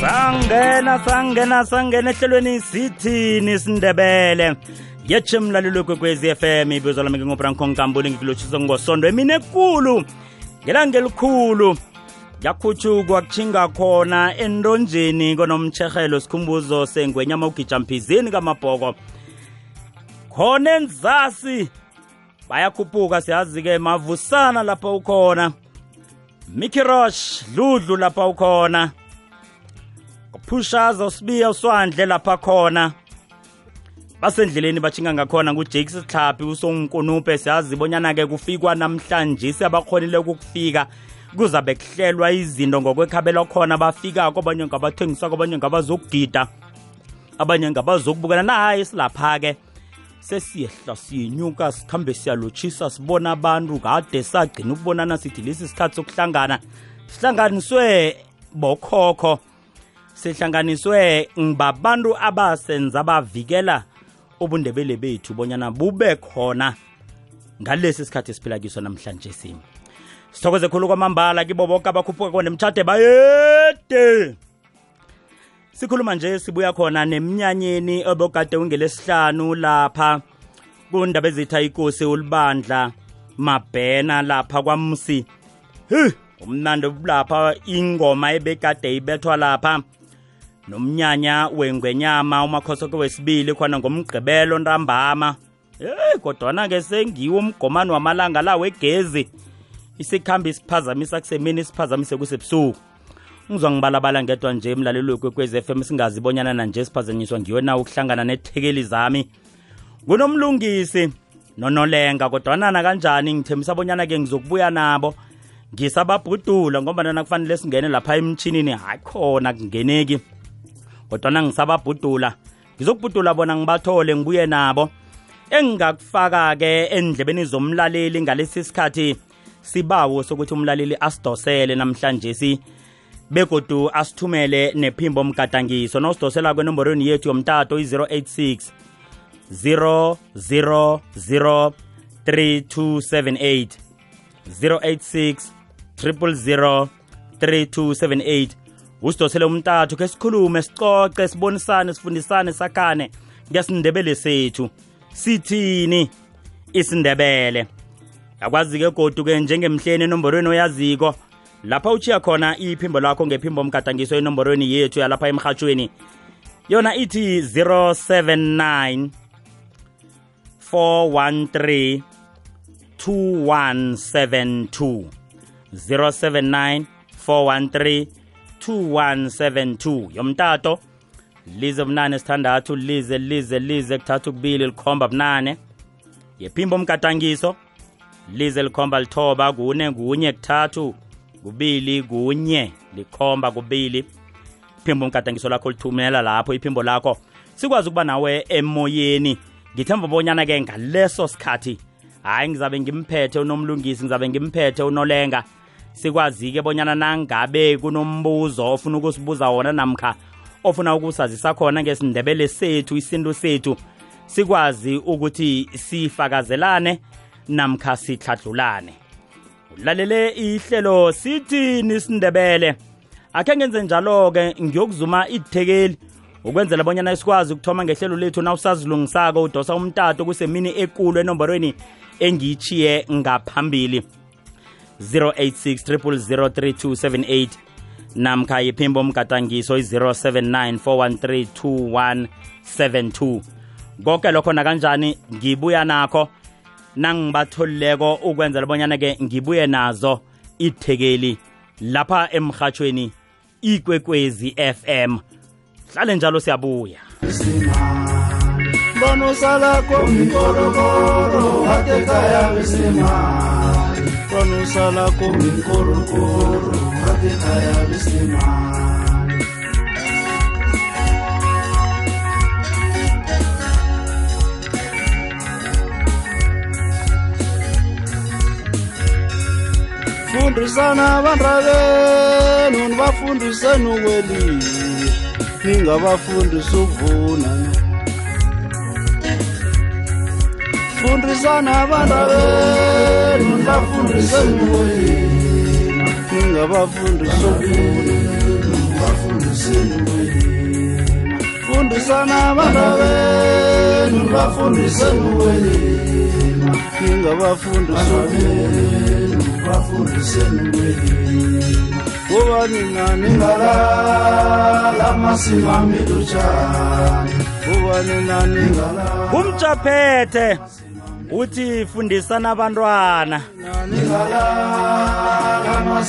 sangena sangena sangena ehlelweni sithini sindebele yetshe mlalelo kwekwezi FM ibizwa lami ngingobranko nkambule ngikulotshiso ngosondo. Emini ekulu ngelanga elikhulu yakhutshukwa kuchinga khona entonjeni konomtshehelo sikhumbuzo sengwenyama ugija mphizini kamabhoko. Khona enzasi bayakhuphuka siyazi-ke mavusana lapha ukhona. Mickey rosh dludlu lapha ukhona. Phushaza usibiya uswandle lapha khona. Basendleleni bachinga ngakhona ngujakes sihlaphi usonkunupe siyazi bonyana-ke kufikwa namhlanje siyabakhonile ukufika kuzabe kuhlelwa izinto ngokwekhabelwa khona bafikako abanye ngabathengisako abanye ngabazokugida abanye ngabazokubukela. Nahayi silapha-ke sesiyehla siyenyuka sikhambe siyalotshisa sibona abantu kade sagcina ukubonana sithi lesi sikhathi sokuhlangana sihlanganiswe bokhokho sihlanganiswe ngabantu abasenza bavikela ubundebele bethu bonyana bube khona ngalesi sikhathi esiphila kiso namhlanje simi. Sithokoze khulu kwamambala kibo boke abakhuphuka kona emtshade bayede! Sikhuluma nje sibuya khona nemnyanyeni obogade ungelesihlanu lapha kundaba ezitha ikosi ulibandla mabhena lapha kwamsi. Hi umnandi lapha ingoma ebekade ibethwa lapha. Nomnyanya wengwenyama umakhosoko wesibili khona ngomgqibelo ntambama. Hey kodwana-ke sengiwo umgomani wamalanga la wegezi. Isikhambi isiphazamisa kusemini isiphazamise kusebusuku. Ngizwa ngibalabala ngedwa nje emlaleli wekwekwezi FM singazibonyana nanje siphazanyiswa ngiyo na ukuhlangana nethekeli zami. Kunomlungisi nonolenga kodwanana kanjani? Ngithembisa bonyana-ke ngizokubuya nabo ngisababhudula ngoba nakufanele singene lapha emtshinini hayi khona kungeneki. Kodwana ngisababhudula ngizokubhudula bona ngibathole ngibuye nabo. Engingakufaka-ke endlebeni zomlaleli ngalesi sikhathi sibawo sokuthi umlaleli asidosele namhlanje si begodu asithumele nephimbo mgadangiso. Nosidosela kwenomborweni yethu yomtato i-086 000 3278 086 000 3278 usidosele umtathu ke sikhulume sicoce sibonisane sifundisane sakhane ngesindebele sethu. Sithini? Isindebele. Yakwazi-ke godu-ke njengemhleni enomborweni oyaziko lapha uchiya khona iphimbo lakho ngephimbo mgadangiso enomborweni yethu yalapha emhatshweni yona ithi 079 413 2172 079 413 2172 yomtato lize bunane sithandathu lize lize lize kuthatha ukubili likhomba bunane. Yephimbo mgadangiso lize likhomba lithoba kune kunye kuthathu kubili kunye likhomba kubili. Iphimbo mgadangiso lakho lithumela lapho iphimbo lakho. Sikwazi ukuba nawe emoyeni. Ngithemba bonyana-ke ngaleso sikhathi hayi ngizabe ngimphethe unomlungisi ngizabe ngimphethe unolenga. Sikwazi-ke bonyana nangabe kunombuzo ofuna ukusibuza wona namkha ofuna ukusazisa khona ngesindebele sethu isintu sethu sikwazi ukuthi sifakazelane namkha sihladlulane ulalele ihlelo sithini sindebele akhe ngenze njalo-ke ngiyokuzuma ithekeli ukwenzela bonyana sikwazi ukuthoma ngehlelo lethu nawusazilungisako udosa umtato kusemini ekulu enomborweni engiyitshiye ngaphambili. 086 namkha yiphimbo umgadangiso i-079 413 konke lokho nakanjani? Ngibuya nakho. Nangibatholileko ukwenzela bonyana-ke ngibuye nazo ithekeli lapha emhathweni ikwekwezi FM hlale njalo siyabuya. Mbona usalakho ngikorokoro watekaya besemali. Mbona usalakho ngikorokoro watekaya besemali. fundisana vandra venu nivafundiseni kwelini ningabafundisi ukuvuna. Fundisana vandra venu nivafundiseni kwelini ningabafundisi ukuvuna. Fundisana vandra venu nivafundiseni kwelini ningabafundisi ukuvuna. Ningabafundisa kuba nina ningalala masimamilutshani kuba nina ningalala kumjaphethe uthi fundisana abantwana.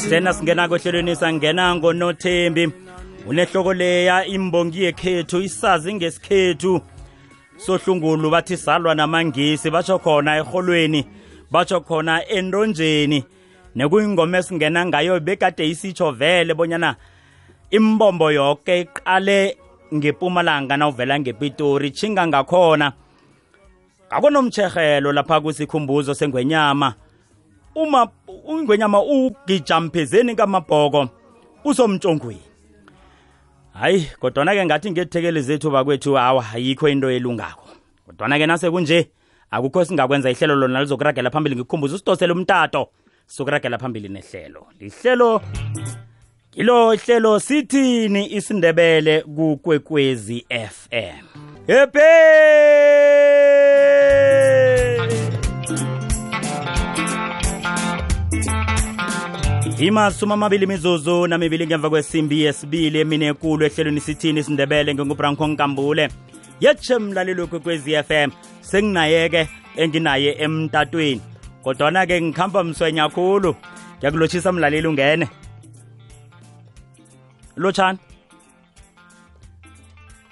tena singena kohlelweni sangena ngonothembi. Unehloko leya imbongi yekhethu isazi ngesikhethu. Sohlungulu bathi salwa namangisi batsho khona erholweni batsho khona entonjeni. Nekuyingoma esingena ngayo bekade isitsho vele bonyana imbombo yoke iqale ngepumalanga nawuvela ngepitori chinga ngakhona. Ngakonomtshehelo lapha kusikhumbuzo sengwenyama. Uma ingwenyama ugijamphezeni kamabhoko usomtshongweni. Hayi kodwana-ke ngathi ngethekeli zethu bakwethu hawa ayikho into elungako. Kodwana-ke nase kunje akukho singakwenza ihlelo lona lizokuragela phambili ngikukhumbuza usidosele umtato. Sokuragela phambili nehlelo. Lihlelo ilo hlelo sithini isindebele kukwekwezi fm hepe! Imasumi amabili mizuzu namibili ngemva kwesimbi yesibili emine ekulu ehlelweni sithini isindebele ngingubranko nkambule. Yetshe mlaleli kwekwezi fm senginaye-ke enginaye emtatweni kodwana-ke ngikhamba mswenya khulu. Ngiyakulotshisa mlaleli ungene. Lotshani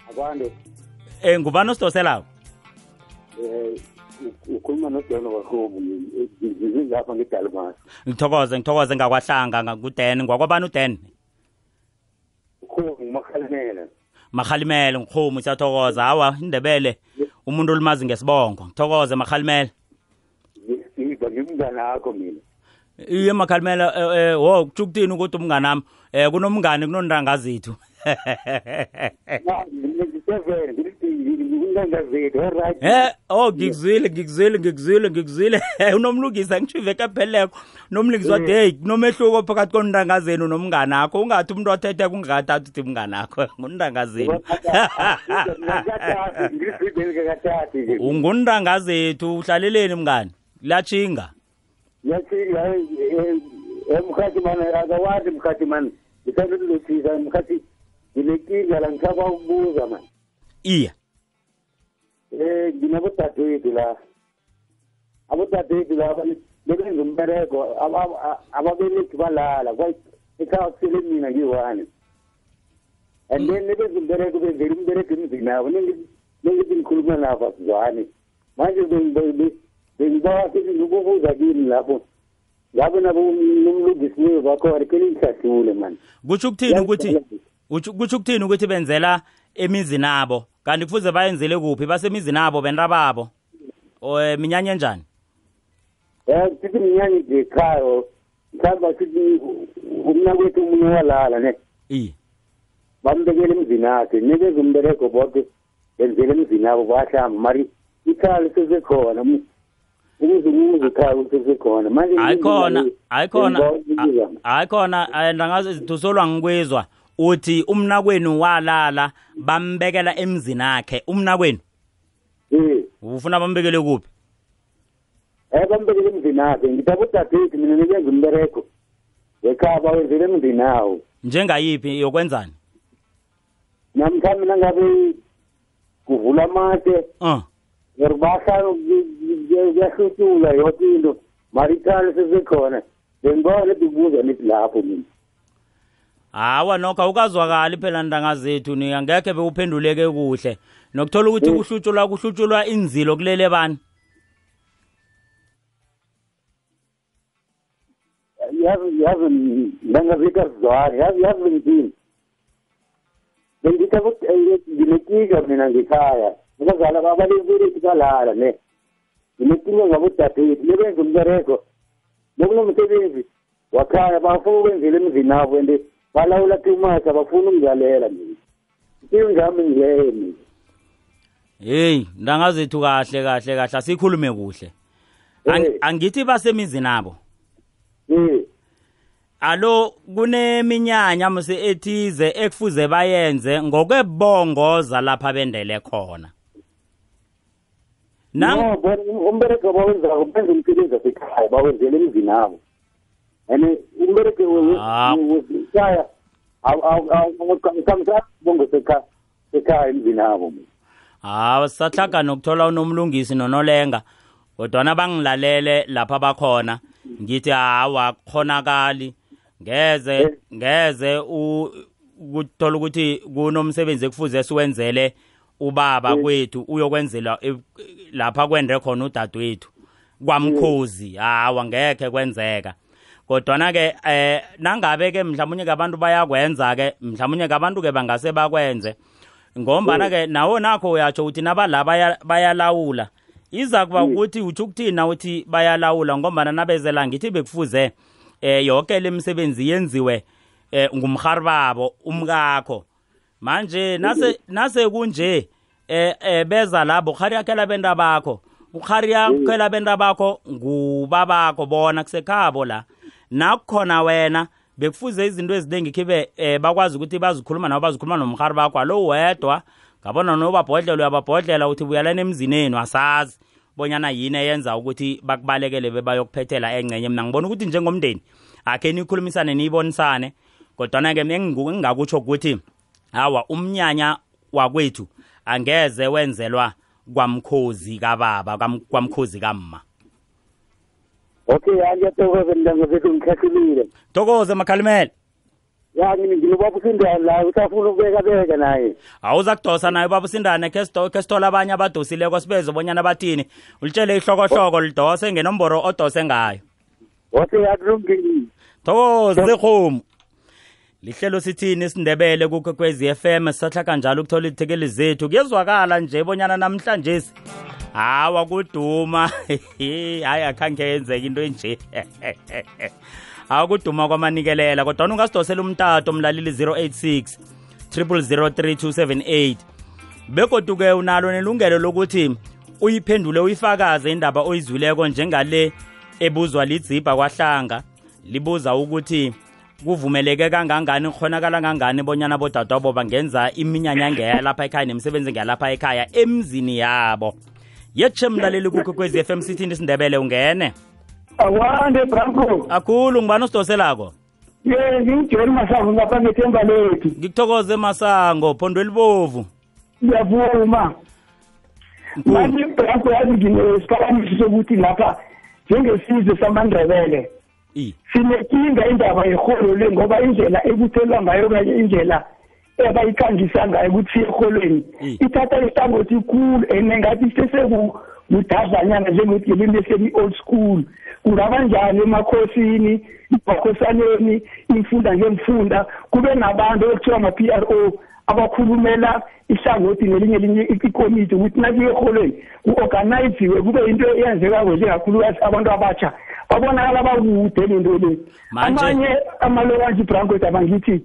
akwande. Um ngubani osidoselayo eh ukhuluma noDon wakhomu ngizingapha ngidalmas ngithokoze ngithokoze ngakwahlanga nguden ngwakwabani uden ukhomu makhalimela mahalimele ngikhumu siyathokoza. Hawa indebele umuntu olimazi ngesibongo. Ngithokoze mahalimele ngiba ngimngane akho mina. Iye makhalimele eh wo kutsho ukuthini ukuthi umnganami um kunomngane kunondanga zethu? Ngisevele ngikuntanga zethu alright Eh oh ngikuzwile ngikuzwile ngikuzwile ngikuzwile. Unomlungisa ngishive kapheleko nomlungisi wathi hey kunomehluko phakathi konintanga zenu nomngane akho ungathi umuntu othethe kungakathatha uthi mngane akho ngunintanga zenu. Ngizibelekakathathi nje. Ungunintanga zethu uhlaleleni mngane lachinga. Yathinga mkhati mana akawazi mkhathi mani ngisandokulothisa mkhathi nginenkinga la ngisaba ukubuza mani. Iya. Eh nginabodadewethu la. Abodadewethu la bebenza umbereko aba- aba- ababelethi balala ekhaya kusele mina ngiyi-one. And then nebenza umbereko benzela umbereko emzini abo nengithi ngikhuluma nabo asizwane manje bengibawa ngikubuza kini lapho ngabe nabo nomlungisiweyo bakhona kele ngihlahlule mani? Kutsho ukuthini ukuthi utsho- kutsho ukuthini ukuthi benzela emizini abo kanti kufuze bayenzele kuphi? Basemizini abo benta babo um minyanya enjani Eh sithi mnyanya nje ekhaya mhlawumbe sithi umnakwethu omunye walala ne? Iye bambekele emzini akhe nikeza umbereko boke benzele emzini abo bahlamba mari ikhaya lisesekhona um- umuzi umuzi ikhaya lisesekhona manje ayikhona ayikhona bengibawa a- ayikhona eh, ndangazidusolwa ngikwizwa uthi umnakwenu walala bambekela emzini akhe. Umnakwenu? Ufuna bambekele kuphi? Eh bambekele emzini akhe. Ngithi abodadewethu mina nikenza umbereko ekhaya bawenzele emzini awo. Njengayiphi? Yokwenzani? Namhlanje nangabe kuvula amate uh ngiyabasa kuyahlutshula yoke into mari ikhaya lisesekhona bengibawa nedibuza nithi lapho mina hawa nokho awukazwakali phela ntanga zethu angekhe bewuphenduleke kuhle. Nokuthola ukuthi kuhlutshulwa kuhlutshulwa inzilo kulele bani? Yazi yazi ndangazika sizwane yazi yazi bengithini bengithi nginekinga mina ngekhaya. Abazala abaleberethi balala ne. Nginekinga ngabodadewethu nebenza umbereko nokunomsebenzi wakhaya bafuna ukwenzela emzini abo and balawula tumasa bafuna ukungilalela mina. Impilo ngami ngileyo mina. Heyi ntanga zethu kahle kahle kahle. Asikhulume kuhle. Ang- angithi basemizini abo alo kuneminyanya mse ethize ekufuze bayenze ngokwebongoza lapha bendele khona. No umbereko bawenzako benza umsebenzi wasekhaya bawenzele emzini abo and umbereko Ah. wekhaya kamsa bongo sekhaya emzini abo hawa sisahlaga nokuthola unomlungisi nonolenga kodwana bangilalele lapha bakhona ngithi hawa khonakali ngeze Eh. ngeze u- ukuthola ukuthi kunomsebenzi ekufuze siwenzele ubaba Eh. kwethu uyokwenzela e- lapha kwende khona udadewethu. Kwamkhozi. Hawa ngekhe kwenzeka. Kodwana ke eh nangabe ke mhlawumnye ke abantu bayakwenza ke mhlawumnye ke abantu ke bangase bakwenze. Ngombana ke nawo nakho uyatsho uthi nabala baya- bayalawula. Iza kuba Mm. ukuthi utsho ukuthina uthi bayalawula ngombana nabezela ngithi bekufuze eh yonke lemisebenzi yenziwe eh ngumhari babo umkakho. Manje nase nase kunje eh, eh beza labo khari yakhela benta bakho ukhari yakhela benta bakho ngubabakho bona kusekhabo la. Nakukhona wena bekufuze izinto eziningi khibe eh, bakwazi ukuthi bazikhuluma nabo bazikhuluma nomhari bakho alo wedwa ngabona nobabhodlela uyababhodlela uthi buyalani emzini enu asazi bonyana yini eyenza ukuthi bakubalekele bebayokuphethela engcenye. Mina ngibona ukuthi njengomndeni akhe nikhulumisane niyibonisane kodwana-ke engingu- engingakutsho ukuthi hawa umnyanya wakwethu angeze wenzelwa kwamkhozi kababa kwam- kwamkhozi kamma. Okay angiyathokoza mntango zethu ngikhahlulile tokoze makhalimele ya ngilobaba usindane la usafuna ukubeka beka naye. Awuza kudosa nayo baba usindane khe sito- khe sithola abanye abadosileko sibeze bonyana bathini. Ulitshele ihlokohloko lidose ngenomboro odose ngayo. Okay akulungile thokoze khomu lihlelo sithini isindebele kukwekwezi FM sisahlaka njalo ukuthola izithekeli zethu. Kuyezwakala nje bonyana namhlanje hawa kuduma. Hayi akhange yenzeka into enje. Akuduma kwamanikelela kodwa ungasidosela umtato mlaleli 086 003278 begoduke unalo nelungelo lokuthi uyiphendule uyifakaze indaba oyizwileko njengale ebuzwa lidzibha kwahlanga. Libuza ukuthi kuvumeleke kangangani kukhonakala kangani bonyana bodadwabo bangenza iminyanya ngeya lapha ekhaya nemisebenzi ngeyalapha ekhaya emzini yabo. Yetshe mlaleli kukwekwezi FM sithini isindebele ungene? Awande branko akhulu ngibani osidoselako? Ye ngimjeli masango ngapha ngethemba lethu. Ngikuthokoze masango phondo elibovu. Ngiyavuma. Manje branko yazi nginesiphakamiso sokuthi lapha njengesizwe samandebele. i sinenkinga indaba yerholo le ngoba indlela ekuthelwa ngayo kanye indlela ebayikhangisa ngayo ukuthi erholweni Mm. ithatha ihlangothi khulu and ngathi sesekudazanyana njengokuthi ngelimi lesemi-old school. Kungaba njani emakhosini ebakhosaneni imfunda ngemfunda? Kube nabantu ekuthiwa ama-p r o abakhulumela ihlangothi nelinye linye ikomiti ukuthi nakuye erholweni ku-organiziwe kube into eyenzekako njengakhulukazi abantu abatsha. Babonakala bakude lento le. Amanye amalokanji branko daba ngithi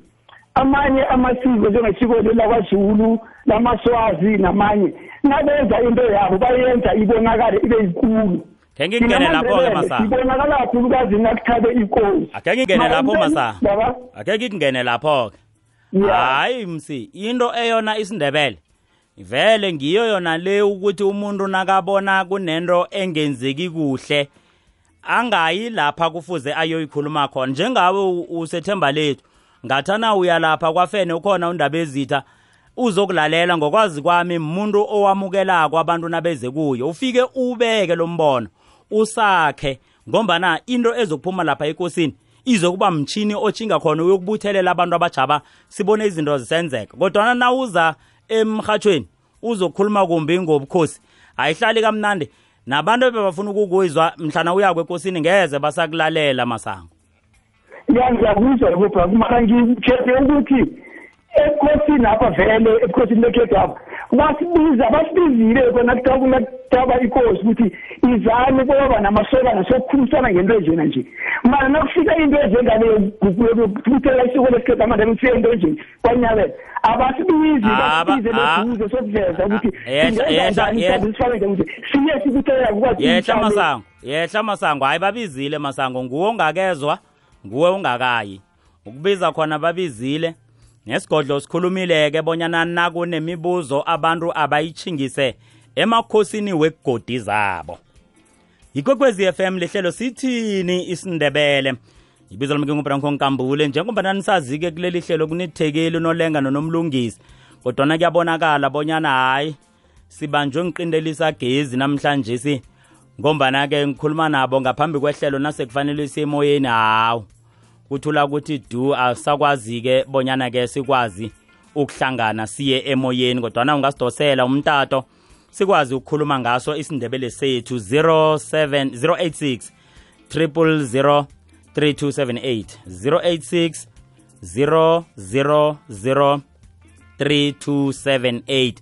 amanye amasiko njengesiko lakwaZulu lamaswazi namanye nabenza into yabo bayenza ibonakale ibe yinkulu khe ngingene lapho-ke masango ibonakala kakhulukazi nakuthabe inkosi akhe ngingene lapho baba. Akhe ngingene lapho-ke. Hayi msi into eyona isindebele vele ngiyo yona le ukuthi umuntu nakabona kunento engenzeki kuhle angayi lapha kufuze ayoyikhuluma khona. Njengawe u- usethemba lethu ngathana uya lapha kwafene ukhona undaba ezitha uzokulalela ngokwazi kwami umuntu owamukelako abantu nabeze kuyo ufike ubeke lo mbono usakhe ngombana into ezokuphuma lapha ekosini izokuba mtshini otshinga khona uyokubuthelela abantu abajaba sibone izinto zisenzeka. Kodwana nawuza emhathweni uzokhuluma kumbi ngobukhosi ayihlali kamnandi. Nabantu ebebafuna ukukuzwa mhlana uya kwekosini ngeze basakulalela masango ya ngiyakuzwa yebo branko mara ngitshele ukuthi ebukhosini apha vele ebukhosini lekhethu apha basibiza basibizile khona kutaba ikosi ukuthi izame kwaba namasokana sokukhulumisana ngento enjena nje. Mara nakufika into enjengaleyo kuthela isiko lesikhethu amandebe kufika into enjeni kwanyabela. Abasibizi Aba- basibize ah. leduze sokuveza ukuthi Yehla- singenza yehla- njani yehla. mhlawumbe sifake nje ukuthi siye sikuthelela kukwazi yehla imhlawumbe- masango yehla masango hayi babizile masango. Nguwe ongakezwa nguwe ungakayi ukubiza khona babizile nesigodlo sikhulumile-ke bonyana nakunemibuzo abantu abayitshingise emakhosini wegodi zabo. Yikwekwezi FM lehlelo sithini isindebele? Ibizo lami ngingubranko nkambule. Njengoba nisazi-ke kuleli hlelo kunithekeli unolenga nonomlungisi kodwana kuyabonakala bonyana hayi sibanjwe ngiqindelisa gezi namhlanje si. Ngombana-ke ngikhuluma nabo ngaphambi kwehlelo nasekufanele siyemoyeni hawu kuthula ukuthi du asakwazi-ke bonyana-ke sikwazi ukuhlangana siye emoyeni kodwana ungasidosela umtato sikwazi ukukhuluma ngaso isindebele sethu 07 086 000 3278 086 000 3278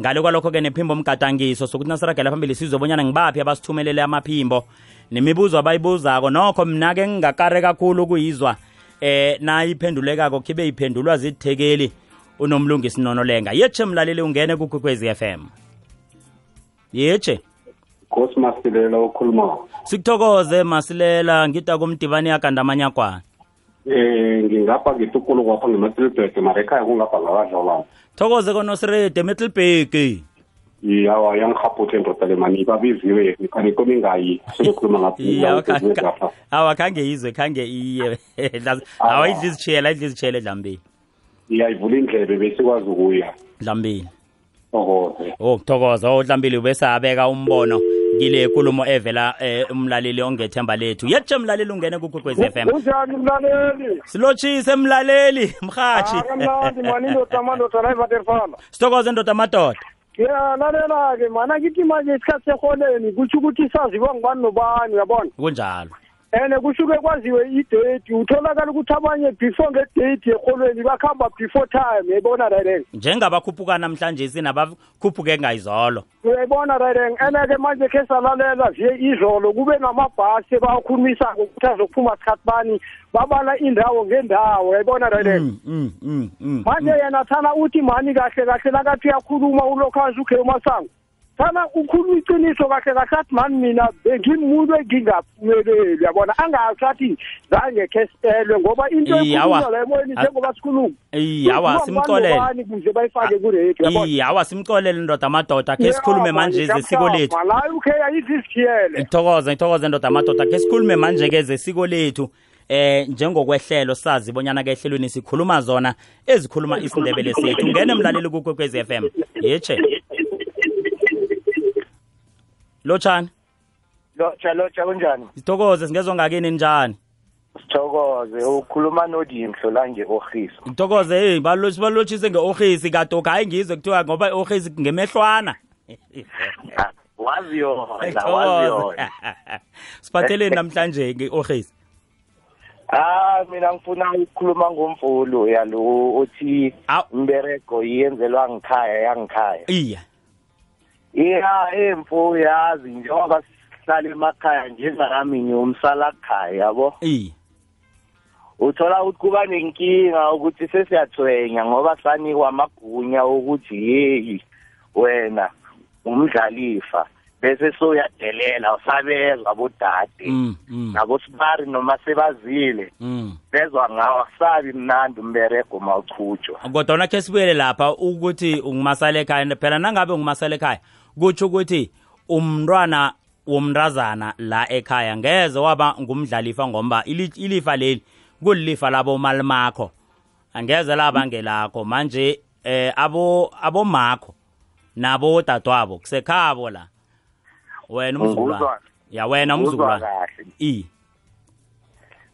ngale kwalokho-ke nephimbo mgadangiso sokuthi nasiragela phambili sizobonyana ngibaphi abasithumelele amaphimbo. Nemibuzo abayibuzako. Nokho mina-ke ngingakare kakhulu ukuyizwa eh nayiphendulekako khibe iphendulwa zithekeli unomlungisi nonolenga yetshe mlaleli ungene kukwekwezi FM yetshe Nkosi Masilela okhuluma. sikuthokoze masilela. Ngida kumdibani yakandamanyakwana Eh ngingapha ngitukulu kwapha ngeMatilbek mara ekhaya kungapha ngakadlawlana. thokoze konosirede middlebag Yawa yangihaphuthe ndoda le mani babiziwe kanti komi ngayi sokukhuluma Iya, ngapha. akha- awa khange izwe khange iye. Awa idla izitshiyela idla izitshiyela edlambeni. Iyayivula indlebe besikwazi ukuya. dlambeni Okoze. oh kuthokoza oh dlambili ubesabeka umbono kile nkulumo evela eh, umlaleli ongethemba lethu. Yetshe mlaleli ungene kukwekwezi FM kunjani mlaleli? Silotshise mlaleli mhathi akamnandi mani indoda amandoda la ivaterfana sithokoze ndoda amadoda ya lalela-ke mana kithi manje isikhathi seholeni kutsho ukuthi saziwa ngubani nobani uyabona? Kunjalo. And kushuke kwaziwe idate utholakala ukuthi abanye before ngedate eholweni bakuhamba before time uyayibona rayireng njengabakhuphuka namhlanje sinabakhuphuke ngayizolo. Uyayibona rayireng ene-ke manje khe salalela vye izolo kube namabhasi bawakhulumisako ukuthi azokuphuma sikhathi bani babala indawo ngendawo uyayibona rayireng Mm, mm, mm, mm, manje yena thana uthi mani kahle kahle nakathi uyakhuluma ulokhazi ukhe umasango. Thana ukhuluma iqiniso kahle kahle athi mani mina bengimuntu engingaphumeleli yabona? Angathi athi zange khe sitelwe ngoba into ekhulunywa la emoyeni njengoba sikhuluma. Iye, awa, simxolele. kuze bayifake kuredio yabona? Iye awa simxolele ndoda amadoda khe sikhulume manje zesiko lethu. la ukhe yayithi isithiyele ngithokoze ngithokoze ndoda amadoda khe sikhulume manje-ke zesiko lethu. Eh njengokwehlelo sazi bonyana ke ehlelweni sikhuluma zona ezikhuluma isindebele sethu. Ngene mlaleli kukwekwezi FM yetshe lotshani? Lotsha lotsha kunjani? Sithokoze singezwa ngakini njani? Sithokoze ukhuluma nodimhlo la nje ohisa ngithokoze hey balotshi balotshise nge-ohisi kadoka hayi ngizwe kuthiwa ngoba i-ohisi ngemehlwana. Wazi yona wazi Ngithokoze. yona. Siphatheleni namhlanje nge-ohisi ah mina ngifuna ukukhuluma ngomvulo yalo othi Aw. imbereko yenzelwa ngikhaya yangikhaya iya. Iya emfu yazi njengoba sihlala emakhaya njengarami ngiyomsala khaya yabo? Iya uthola ukuthi kuba nenkinga ukuthi sesiyathwenya ngoba sanikwa amagunya ukuthi yeyi wena umdlalifa. Bese soyadelela usabezwa bodade mm, mm, nabosibari noma sebazile. Mm. bezwa ngawo akusabi mnandi umberego mawuchutshwa kodwa khe sibuyele lapha ukuthi ungumasala ekhaya phela nangabe ungumasala ekhaya kutsho ukuthi umntwana womntazana la ekhaya ngeze waba ngumdlalifa ngomba ili- ilifa leli kulilifa labo malimakho. Angeze laba ngelakho manje eh abo abomakho nabo dadwabo kusekhabo la. Wena umzulwana ya wena umzulwana i.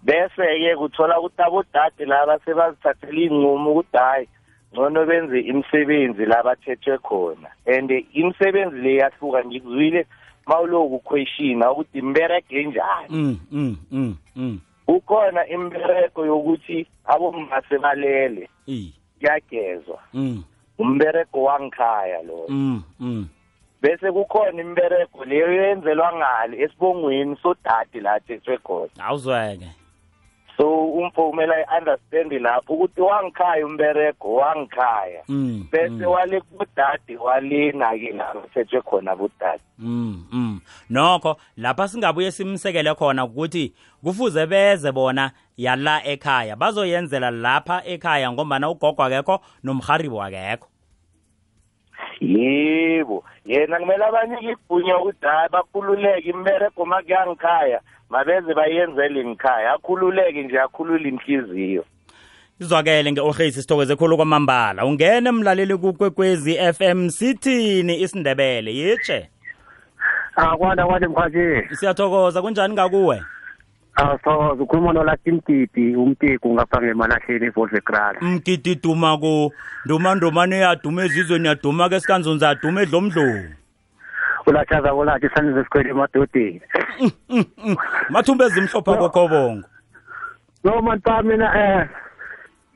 Bese-ke kuthola ukuthi abodade laba sebazithathela iy'nqumo ukuthi hhayi ngcono benze imisebenzi la bathethwe khona. And imisebenzi le yahluka ngikuzwile mawuloku questiona ukuthi imberege njani mm mm mm kukhona imbereko yokuthi abomma sebalele i kuyagezwa. Umbereko wangikhaya lo bese kukhona imbereko leyo yenzelwa ngale esibongweni sodade la athethwe khona. Awuzweke. So umfo kumele i-understand lapho ukuthi wangikhaya umberego wangikhaya Mm, bese wale kubudade walena-ke la kuthethwe khona budade Mm, mm. Nokho lapha singabuye simsekele khona ukuthi kufuze beze bona yala ekhaya bazoyenzela lapha ekhaya ngombana ugogo akekho nomharibo akekho. yebo yena kumele abanike igunya ukuthi hayi bakhululeke imberego makuyangikhaya mabeze bayenzele ngikhaya akhululeke nje akhulule inhliziyo Izwakele ngeorhesi sithokoze khulu kwamambala. Ungene emlaleli kukwekwezi FM sithini isindebele yitshe. akwanda kwande mkhathi Siyathokoza kunjani ngakuwe? asithokoze ukhuluma nolati mtiti umtiku ngapha ngemalahleni evolvekral Mgidi duma ku nduma ndumane yaduma ezizweni yaduma ke sikanzunza yaduma edlomdlovu. Ulachaza kolathi sanize sikhwele emadodeni Mathumbe ezimhlopha kokhobongo. no manta mina eh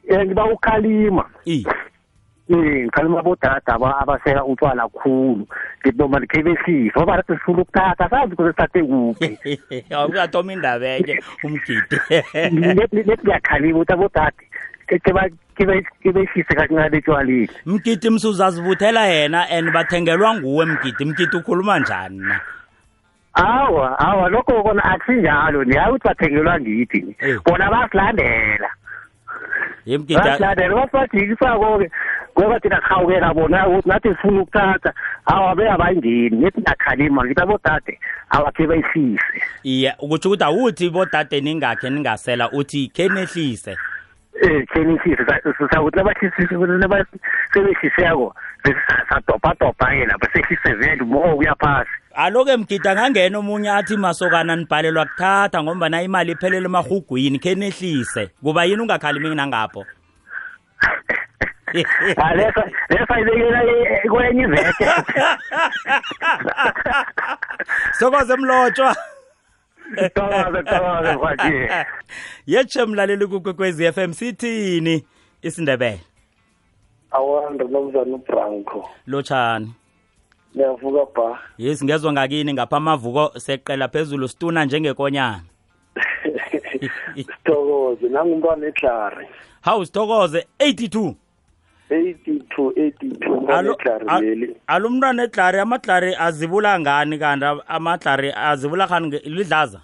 eh ngiba ukhalima I. eh ngikhalima bodada aba abaseka utshwala khulu ngithi noma likhe behlisa ngoba nathi sifuna ukuthatha sazi ukuthi sithathe kuphi Awuyathoma indaba enye umgidi. lethi ngiyakhalima ukuthi abodade ke behlise kancane etshwaleni Mgidi msuzazivuthela yena and bathengelwa nguwe mgidi. Mgidi ukhuluma njani na? awa awa lokho kona akusinjalo ni hayi ukuthi bathengelwa ngithi bona basilandela. Ye mgidi basilandela basibajikisako-ke ngoba thina sihawukela bona ukuthi nathi sifuna ukuthatha awa beyabayingeni ngithi ngiyakhalima ngithi abodade awakhe bayihlise iya ukutsho ukuthi awuthi bodade ningakhe ningasela uthi khe nehlise. Um khenihlise sakuthi sebehliseko sadobhadobha-ke lapho sehlise vele mo uya phasi Aloke mgidi angangena omunye athi masokana nibhalelwa kuthatha ngoba na imali iphelele emahugwini khe nehlise. Kuba yini ungakhalimi nangapho? Ah, leso leso ayibekela e- kwenye iveke Sokoze mlotshwa. Thokoze, thokoze, mfati. Yetshe mlaleli kukwekwezi FM sithini isindebele. awanda nomzana ubranco Lotshani. niyavuka ba Yes ngezwe ngakini ngapha amavuko seqela phezulu stuna njengekonyana. sithokoze nangumntwana eklari Hawu sithokoze 82. 82 82 umntwana Alo eklari leli alumntwana eDlari amaDlari azibula ngani kanti amaDlari azibula khani lidlaza.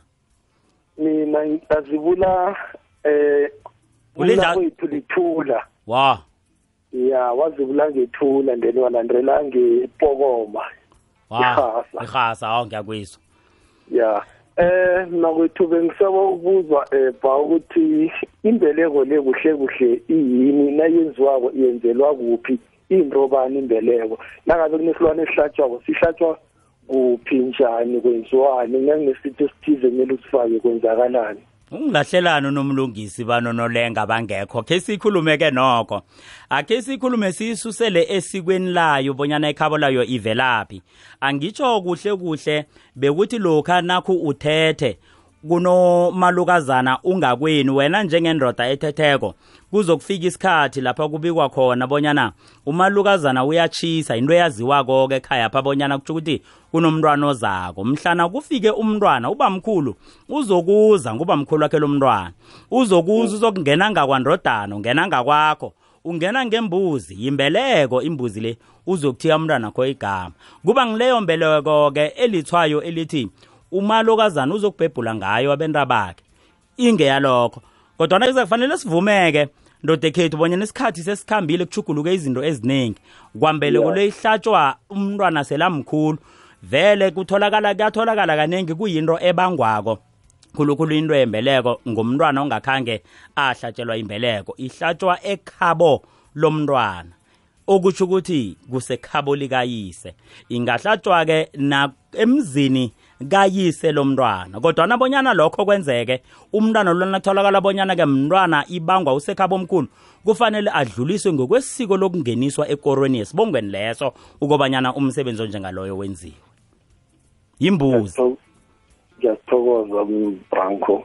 mina ngazibula eh Ulidla- wethu lithula Wa. ya wazibula ngethula then walandela ngepokoma Wa. Irhasa. Ihasa awu ngiyakuzwa. ya eh nakwethu bengisaba ukuzwa eh ba ukuthi imbeleko le kuhle kuhle iyini nayenziwako yenzelwa kuphi into bani imbeleko? Nangabe kunesilwane esihlatshwako sihlatshwa kuphi njani kwenziwani? Nanginesitho esithize kumele usifake kwenzakalani? Ungilahlelana nomlungisi banonolenga bangekho. Ke sikhulume ke nokho. Ake sikhulume sisusele esikweni layo bonyana ekhabo layo ivelaphi. Angitsho kuhle kuhle bekuthi lokha nakho uthethe kunomalukazana ungakweni wena njengendoda ethetheko kuzokufika isikhathi lapha kubikwa khona bonyana umalukazana uyachisa into eyaziwako ke ekhaya pha bonyana kutsho ukuthi kunomntwana ozako. Mhlana kufike umntwana ubamkhulu uzokuza ngubamkhulu wakhe lo mntwana. Uzokuza uzokungena ngakwandodana ungena ngakwakho. Ungena ngembuzi yimbeleko imbuzi le uzokuthiya umntwana kho igama. Kuba ngileyo mbeleko-ke elithwayo elithi umalokazana uzokubhebhula ngayo abentabakhe ingeyalokho kodwana kuzakufanele sivumeke ndoda ekhethu bonyana isikhathi sesikhambile kuchuguluke izinto eziningi kwambeleko le ihlatshwa umntwana selamkhulu vele kutholakala kuyatholakala kaningi kuyinto ebangwako. Khulukhulu into yembeleko ngumntwana ongakhange ahlatshelwa imbeleko. Ihlatshwa ekhabo lomntwana. Okutsho ukuthi kusekhabo likayise. Ingahlatshwa-ke emzini kayise lomntwana kodwa nabonyana lokho kwenzeke umntwana lona kutholakala bonyana-ke mntwana ibangwa usekhabo omkhulu kufanele adluliswe ngokwesiko lokungeniswa ekorweni yesibongweni leso ukobanyana umsebenzi onjengaloyo wenziwe. Yimbuzi. Ngiyasithokoza branco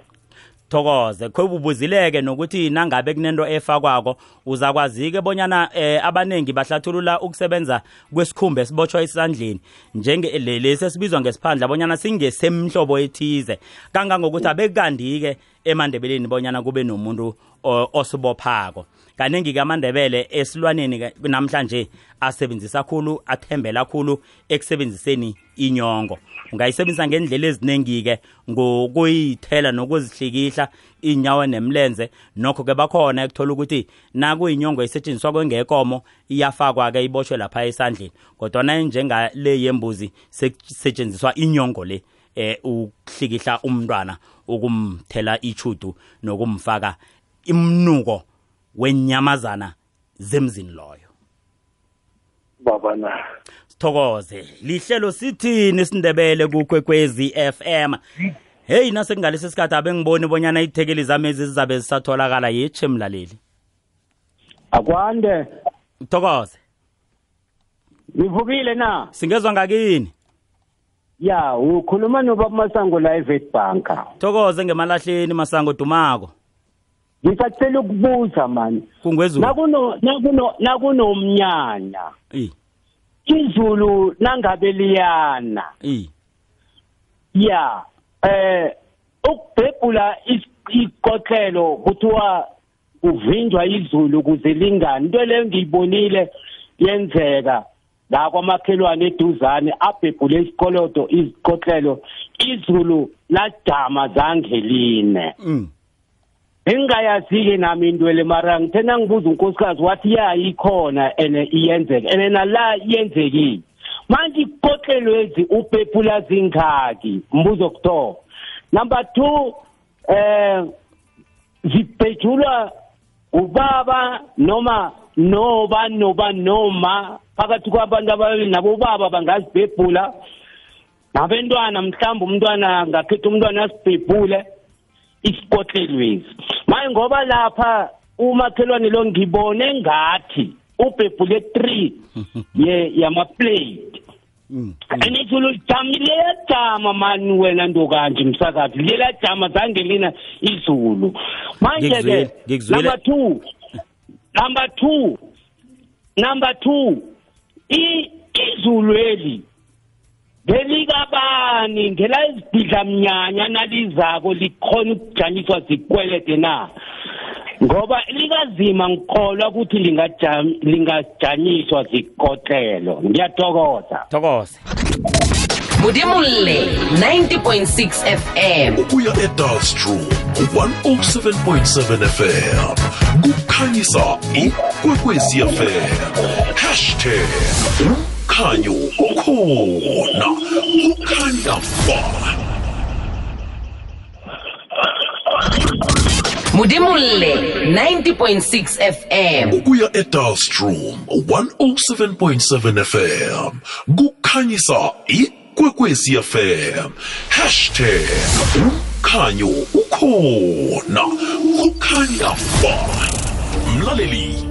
thokoze. Khobubuzileke nokuthi nangabe kunento efakwako uzakwazi-ke bonyana eh abaningi bahlathulula ukusebenza kwesikhumba esibotshwa esandleni. Njengelesi esibizwa ngesiphandla bonyana singesemhlobo ethize. Kangangokuthi abekukandi-ke emandebeleni bonyana kube nomuntu osibophako. Kaningi kamandebele esilwaneni namhlanje asebenzisa khulu athembela khulu ekusebenziseni inyongo. Ungayisebenzisa ngendlela eziningi-ke ngokuyithela nokuzihlikihla inyawo nemlenze. Nokho-ke bakhona ekuthola ukuthi nakuyinyongo isetshenziswa kwengekomo iyafakwa-ke ibotshwe lapha esandleni. Kodwana njengale yembuzi sekusetshenziswa inyongo le eh ukuhlikihla umntwana ukumthela ichudu nokumfaka imnuko wenyamazana zemzini loyo. Baba na sithokoze. Lihlelo sithini sindebele kukwekwezi FM hey nasekungalesi sikhathi abe ngiboni bonyana ithekeli zami ezi zizabe zisatholakala yetshe mlaleli akwande. Thokoze ngivukile na? Singezwa ngakini? Ya ukhuluma nobaba masango la evet banka thokoze ngemalahleni masango dumako. Ngisacela ukubuza mani. Nakuno nakuno nakunomnyanya izulu nangabe liyana. Ya eh ukubhebhula ikotlelo kuthiwa kuvinjwa izulu ukuze lingani into leyo ngiyibonile yenzeka la kwamakhelwane eduzane abhebhule isikolodo izikotlelo izulu lajama zangeline. Mm. Engingayazi-ke nami intwele mara ngithena ngibuza unkosikazi wathi ya ikhona and iyenzeka. And nala iyenzekile manje ikotlelwezi uphephula zingaki. Mbuzo kuthoma number two eh zibhejulwa ubaba noma noba noba noma phakathi kwabantu ababili nabobaba bangazibhebhula. Nabentwana mhlawumbe umntwana ngakhetha umntwana asibhebhule. Isikotlelwezi manje ngoba lapha umakhelwane lo ngibone ngathi ubhebhule 3 ye yama-plate. And izulu lijama liyajama mani wena nto kanje msakazi liyajama zange lina izulu. Manje-ke number two number two number two izulu eli belikabani ngela izibhidla mnyanya nalizako likhona ukujanyiswa zikwelede na? Ngoba likazima ngikholwa ukuthi lingajanyiswa zikotlelo. Ngiyathokoza. Thokoza mudimulle 90.6 fm ukuya edalstrom 107.7 fm kukhanyisa ikwekwezi fm hashtag umkhanyo ukhona kukhanya ba mudimulle 90.6 fm ukuya edalstrom 107.7 fm kukhanyisa ikwekwezi fm hashtag umkhanyo ukhona kukhanya ba mlaleli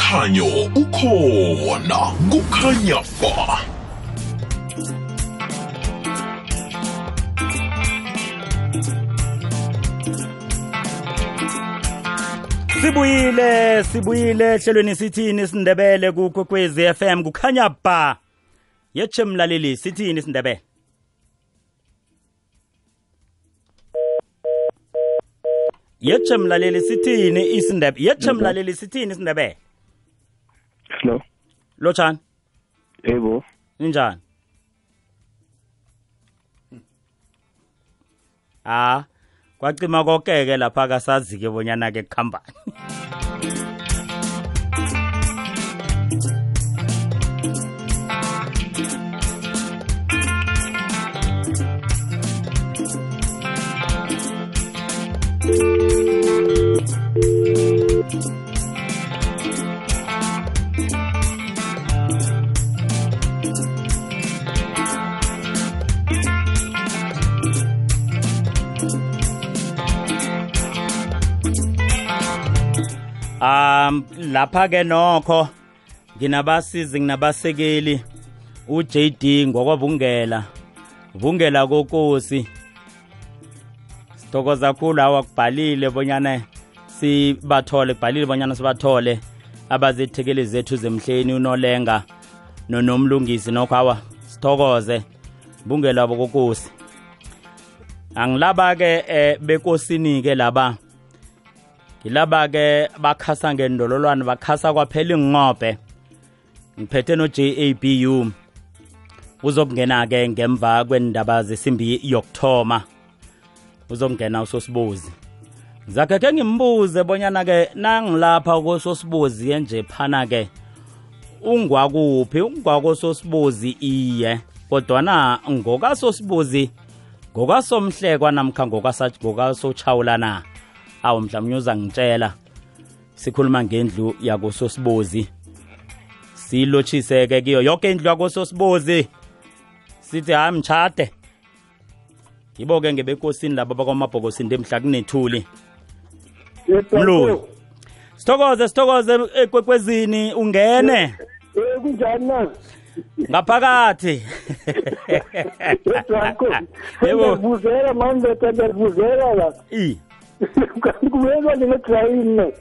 Umkhanyo ukhona kukhanya ba. Sibuyile sibuyile ehlelweni sithini sindebele kukwekwezi FM kukhanya ba. Yetshe mlaleli sithini sindebele? Yetshe mlaleli sithini isindebe yetshe mlaleli sithini isindebele? Hello. Lotshani yebo. Ninjani? Ah kwacima konke-ke lapha kasazi-ke bonyana-ke kuhambani um lapha ke nokho nginabasizi nginabasekeli uJD ngokwabungela vungela kokosi. Sithokoza kakhulu hawa kubhalile bonyana sibathole kubhalile bonyana sibathole abazithekeli zethu zemhleni unolenga nonomlungisi nokho hawa sithokoze. Bungela bokokosi. Angilaba ke eh, bekosini ke laba ngilaba ke bakhasa ngendololwane bakhasa kwaphela inqobe ngiphethe no JABU uzokungena ke ngemva kwendaba zesimbi yokthoma uzokungena usosibuzi zakhe ke ngimbuze bonyana ke nangilapha kososibuzi enje phana ke ungwakuphi? Ungwakososibuzi iye. Kodwana ngokasosibuzi ngokasomhlekwa namkha ngokasochawula na awu mhlawumnye uzangitshela sikhuluma ngendlu yakososibuzi silotshise-ke kiyo yonke indlu yakososibuzi sithi hayi mtshade. Yibo-ke ngebekosini labo bakwamabhokosini emhla kunethuli. Mluli sithokoze sithokoze ekwekwezini ungene. Kunjani na? ngaphakathi Yebo. Ngivuzela manje ngiyakuvuzela la. I Kubekwa ngedrayini.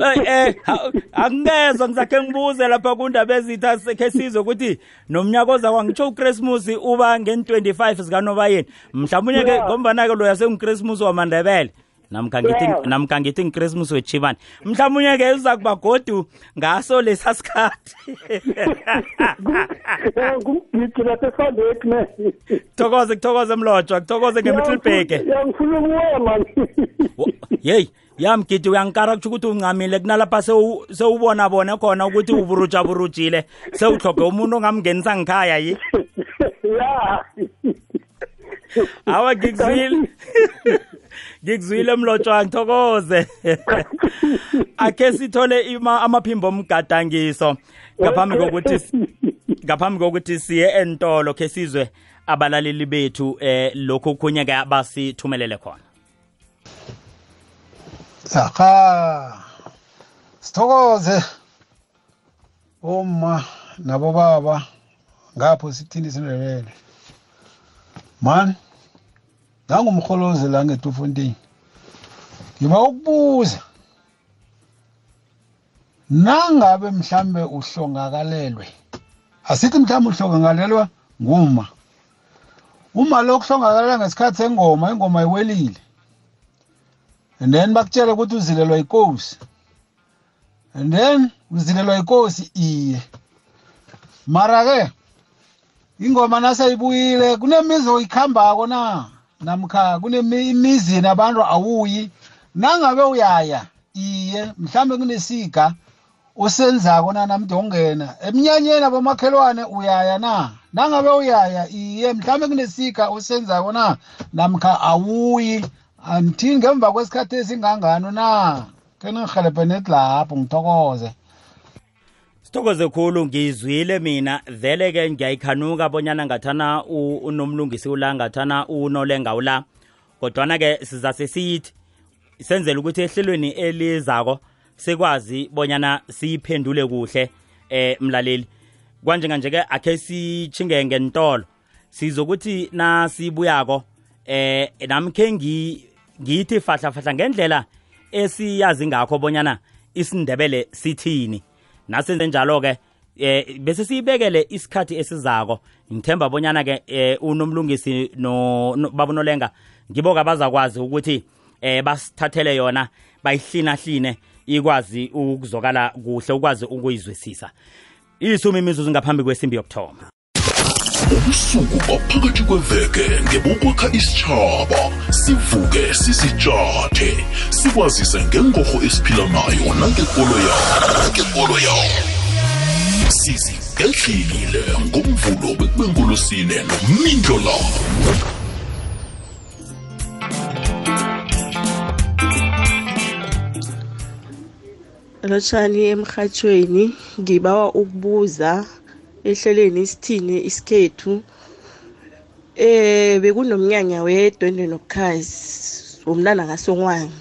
Eh eh ha- angingezwa ngizakhe ngibuze lapha kundaba ezitha sekhe sizwe ukuthi nomnyaka oza kwangitsho uChristmas uba ngen25 zikanobayeni mhlawumnye ke Yeah. ngombana ke lo yasenguChristmas wamandebele namkha ngithi Yeah. namkha ngithi ngiChristmas wechibani mhlawumnye ke uza kuba godu ngaso lesa sikhathi Ngumgidi lapha eFandek ne. thokoze kuthokoze mlotshwa kuthokoze ngemittlebheke Yangifuna ukuya man. yeyi yamgidi uyangikara kutsho ukuthi uncamile kunalapha sewu- sewubona bona khona ukuthi uburujaburujile sewuhloge umuntu ongamngenisa ngikhaya yi Ya. awa ngikuzwile. Ngikuzwile mlotshwa ngithokoze. Akhe sithole ima- amaphimbo omgadangiso. Ngaphambi kokuthi ngaphambi kokuthi siye entolo khe sizwe abalaleli bethu eh lokho kunye ke basithumelele khona. Aha. Sithokoze. Oma nabo baba ngapho sithini sindebele. Man ngangumkholozi la ngeTufontein. Ngiba ukubuza nangabe mhlambe uhlongakalelwe? Asithi mhlambe uhlongakalelwa nguma uma lokuhlongakalela ngesikhathi sengoma ingoma iwelile. And then bakutshela ukuthi uzilelwa yinkosi and then uzilelwa yinkosi iye. Mara ke ingoma nasayibuyile kunemizi oyikhambako na? Namkha kunemizi nabantu awuyi. Nangabe uyaya iye mhlambe kunesiga osenzako na namntu ongena. Emnyanyeni abomakhelwane uyaya na? Nangabe uyaya iye mhlambe kunesiga osenzako na? Namkha awuyi. Anithini ngemva kwesikhathi esingangano na? Ke ningihelebhe nethi lapho ngithokoze. Sithokoze khulu ngizwile mina. Vele ke ngiyayikhanuka bonyana ngathana unomlungisi ula ngathana unolenga ula. Kodwana ke sizase siyithi senzela ukuthi ehlelweni elizako sikwazi bonyana siyiphendule kuhle eh mlaleli. Kwanjenga ke akhe sichinge ngentolo sizokuthi nasibuyako eh nami khe ngi- ngithi fahla fahla ngendlela esiyazi ngakho bonyana isindebele sithini. Nasenze njalo ke eh bese siyibekele isikhathi esizako. Ngithemba bonyana ke eh unomlungisi no no- babunolenga ngibo abazakwazi ukuthi eh basithathele yona bayihlina hline ikwazi ukuzokala kuhle ukwazi ukuyizwisisa. Isumi imizuzu ngaphambi kwesimbi yokuthoma ubusuku baphakathi kweveke ngebokwakha isitshaba sivuke sisitshathe sikwazise ngengorho esiphila nayo nangekolo yawo nangekolo yawo. Sizigedlile ngomvulo bekube ngolosine nomindlo lawo lotshani emhathweni ngibawa ukubuza ehlelweni isithini isikhethu eh bekunomnyanya wedwendwe nobukhazi womntana kasongwanga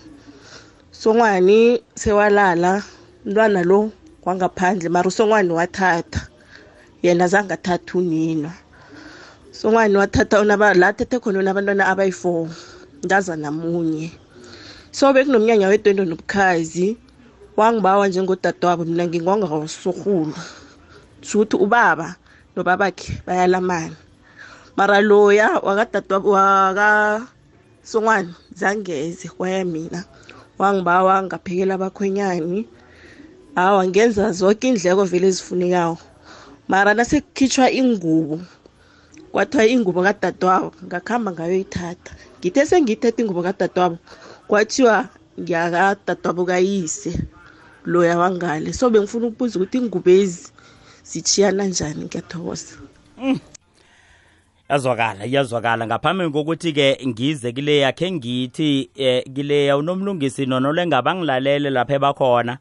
songwani sewalala umntwana lo kwangaphandle mara usongwani wathatha yena zange athatha unina. Songwani wathatha la athethe khona unabantwana abayi-four ndaza namunye so bekunomnyanya wedwendo nobukhazi wangibawa njengodadewabo mina ngingwangakasorhulu shukuthi ubaba nobabakhe bayalamana. Mara loya wakasongwane zangeze kwaya mina wangibawa ngaphekela abakhwenyani. Hawa ngenza zonke indleko vele ezifunekayo mara nasekukhitshwa ingubo kwathiwa ingubo kadadewabo ngakuhamba ngayoyithatha. Ngithe sengiyithetha ingubo kadadewabo kwathiwa ngiyakadadewabo kayise loya wangale. So bengifuna ukubuza ukuthi ingubo ezi zitshiyana njani? Ngiyathokoza. Yazwakala iyazwakala ngaphambi kokuthi-ke ngize kile yakhe ngithi eh kileya unomlungisi nonolengaba ngilalele lapha ebakhona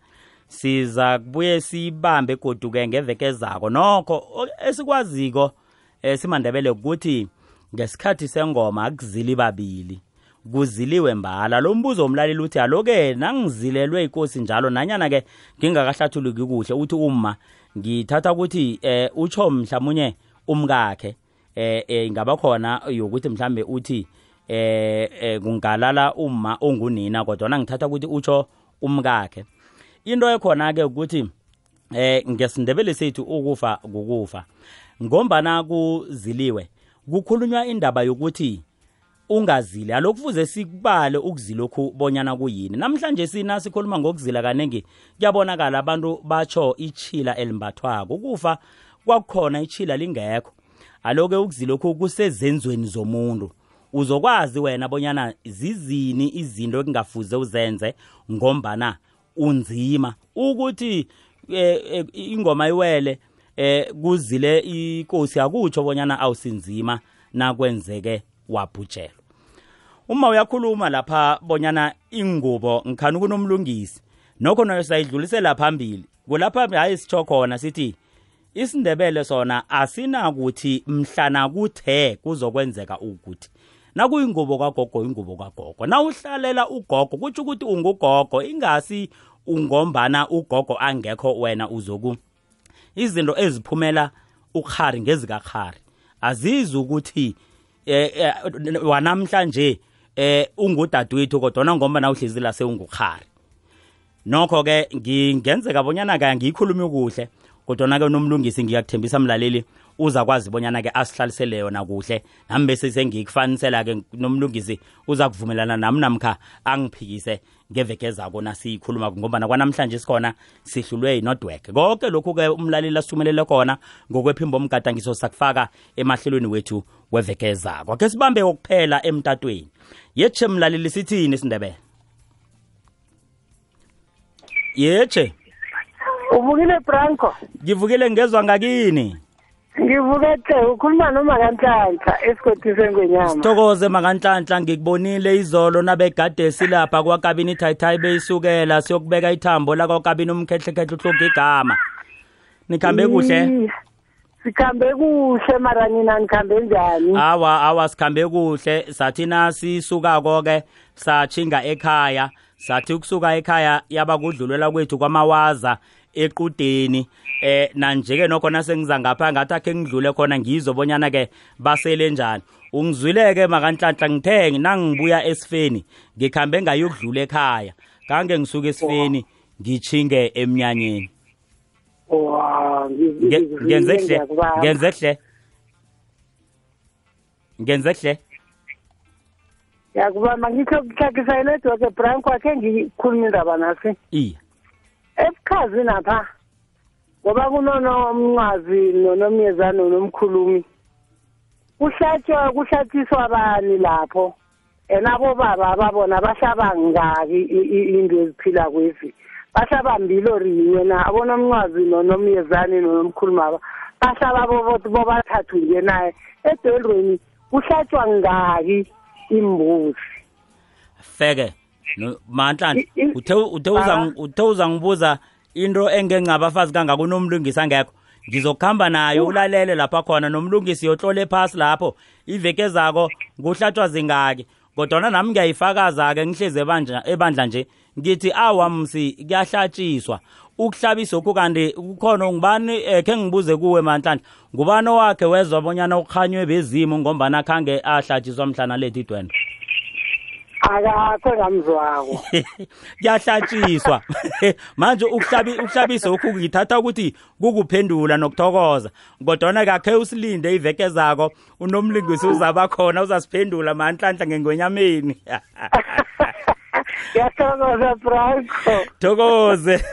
siza kubuye sibambe goduke ngeveke ezako nokho esikwaziko eh simandebele ukuthi ngesikhathi sengoma akuzili babili kuziliwe mbala. Lo mbuzo womlaleli uthi aloke nangizilelwe inkosi njalo nanyana ke ngingakahlathuluki kuhle. Uthi uma ngithatha ukuthi eh utsho mhlawumnye umkakhe. Eh eh ingaba khona yokuthi mhlambe uthi eh, eh kungalala uma ongunina kodwa nangithatha ukuthi utsho umkakhe. Into ekhona ke ukuthi eh ngesindebele sethu ukufa kukufa. Ngombana kuziliwe kukhulunywa indaba yokuthi ungazili alokufuze sikubale ukuzilokhu bonyana kuyini. Namhlanje sina sikhuluma ngokuzila kaningi kuyabonakala abantu batsho ichila elimbathwako. Ukufa kwakukhona ichila lingekho. Aloke ukuzilokhu kusezenzweni zomuntu. Uzokwazi wena bonyana zizini izinto ekungafuze uzenze ngombana unzima. Ukuthi eh, eh, ingoma iwele eh kuzile inkosi akutsho bonyana awusinzima nakwenzeke wabhujelwa. Uma uyakhuluma lapha bonyana ingubo ngikhani kunomlungisi. Nokho nayo sayidlulisela phambili. Kulapha hayi sitsho khona sithi isindebele sona asinakuthi mhlana kuthe kuzokwenzeka ukuthi. Nakuyingubo kagogo ingubo kagogo. Na uhlalela ugogo kutsho ukuthi ungugogo ingasi ungombana ugogo angekho wena uzoku izinto eziphumela ukhari ngezikakhari azizi ukuthi eh, eh wanamhlanje eh ungudadewethu kodwa ngoba na uhlezi la sewungukhari nokho ke ngingenzeka bonyana ke ngiyikhulumi kuhle kodwa ke nomlungisi ngiyakuthembisa mlaleli. Uzakwazi bonyana ke asihlalisele yona kuhle. Nami bese sengikufanisela ke nomlungisi uza kuvumelana nami namkha angiphikise ngeveke zako nasiyikhuluma ngoba nakwanamhlanje sikhona sihlulwe yinodwork konke lokhu ke umlaleli asithumelele khona ngokwephimbo omgadangiso sakufaka emahlelweni wethu weveke zako ke sibambe ukuphela emtatweni. Yetshe mlaleli sithini isindebele? Yetshe uvukile branco ngivukile ngezwa ngakini. Ngivukethe ukhuluma noma kanhlanhla esigodiseni kwenyama sithokoze makanhlanhla ngikubonile izolo nabegade silapha kwakabini ithayithayi beyisukela siyokubeka ithambo lakwakabini umkhehlekhehle uhloga igama. Nikhambe kuhle? Sikhambe kuhle mara nina nikhambe njani? Awa awa sikhambe kuhle. Sathi nasisukako-ke sachinga ekhaya. Sathi ukusuka ekhaya yaba kudlulela kwethu kwamawaza. Equdeni eh nanje-ke nokho nasengiza ngapha ngathi akhe ngidlule khona ngizobonyana ke basele njani. Ungizwileke makanhlanhla ngithe nangibuya esifeni ngikhambe ngayokudlula ekhaya. Kange ngisuke esifeni ngichinge emnyanyeni. Ngenze kuhle ngenze kuhle ngenze kuhle yakubamba ngikho kuhlakisa inetwork ebranco akhe ngikhuluma indaba nasi iya. Ebukhazini apha ngoba kunonomncwazi nonomyezane nonomkhulumi kuhlatshwa kuhlatshiswa abani lapho? And abobaba ababona bahlaba ngaki into eziphila kwezi. Bahlaba mbilo rinye na? Abonomncwazi nonomyezane nonomkhulumaba bahlaba bobathathu nje naye. Edolweni kuhlatshwa ngaki imbuzi. Feke. Manhlanhla uthe uthe uthe uzangibuza into engengabafazi kangaka unomlungisi angekho. Ngizokuhamba nayo ulalele lapha khona nomlungisi yohlole phasi lapho. Iveke zako kuhlatshwa zingaki. Kodwana nami ngiyayifakaza-ke ngihlezi ebandla nje. Ngithi awamsi kuyahlatshiswa. Ukuhlabisa okhu kanti kukhona ngubani eh, khe ngibuze kuwe manhlanhla ngubani wakhe wezwa bonyana ukhanywe bezimu ngombana khange ahlatshiswa mhlana lethu idwendwe? Akakho engamzwako kuyahlatshiswa. Manje ukuhlabi ukuhlabisa lokhu ngithatha ukuthi kukuphendula nokuthokoza. Kodwana kakhe usilinde iveke zako unomlingisi uzaba khona uzasiphendula manhlanhla ngengwenyameni. Ngiyathokoza franco. Thokoze.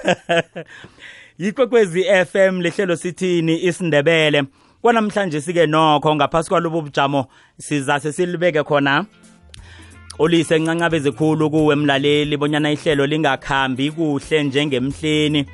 Yikwekwezi FM lehlelo sithini isindebele. Kwanamhlanje sike nokho ngaphasi kwalobo bujamo sizase silibeke khona. Olise ncancabeze khulu kuwe mlaleli bonyana ihlelo lingakhambi kuhle njengemhleni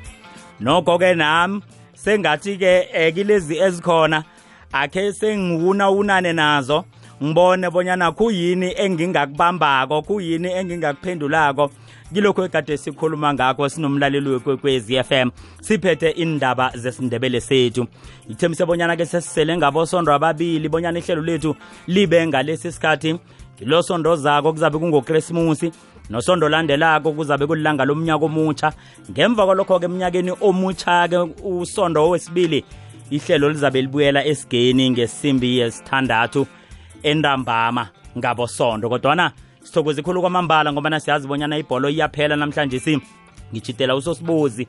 nokho ke nami sengathi ke eh, kilezi ezikhona akhe senguna unane nazo. Ngibone bonyana kuyini engingakubambako kuyini engingakuphendulako. Kilokho ekade sikhuluma ngakho sinomlaleli wekwekwezi FM siphethe indaba zesindebele sethu. Ithembise bonyana ke sesisele ngabosondo ababili bonyana ihlelo lethu libe ngalesi sikhathi. Lo sondo zako kuzabe kungokrismusi nosondo landelako kuzabe kulilanga lomnyaka omutsha ngemva kwalokho-ke eminyakeni omutsha-ke usondo wesibili ihlelo lizabe libuyela esigeni ngesimbi yesithandathu entambama ngabosondo. Kodwana sithokoze khulu kwamambala ngoba siyazi bonyana ibholo iyaphela namhlanje si. Ngijitela usosibuzi.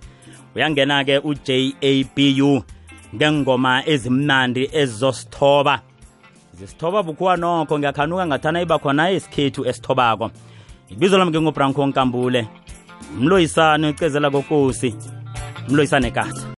Uyangena-ke u-jabu ngengoma ezimnandi ezizosithoba zisithoba bukhuwa nokho ngiyakhanuka ngathana iba khona esikhethu esithobako. Ibizo lami ngengobranko nkambule mloyisane ucezela kokosi mloyisane kasa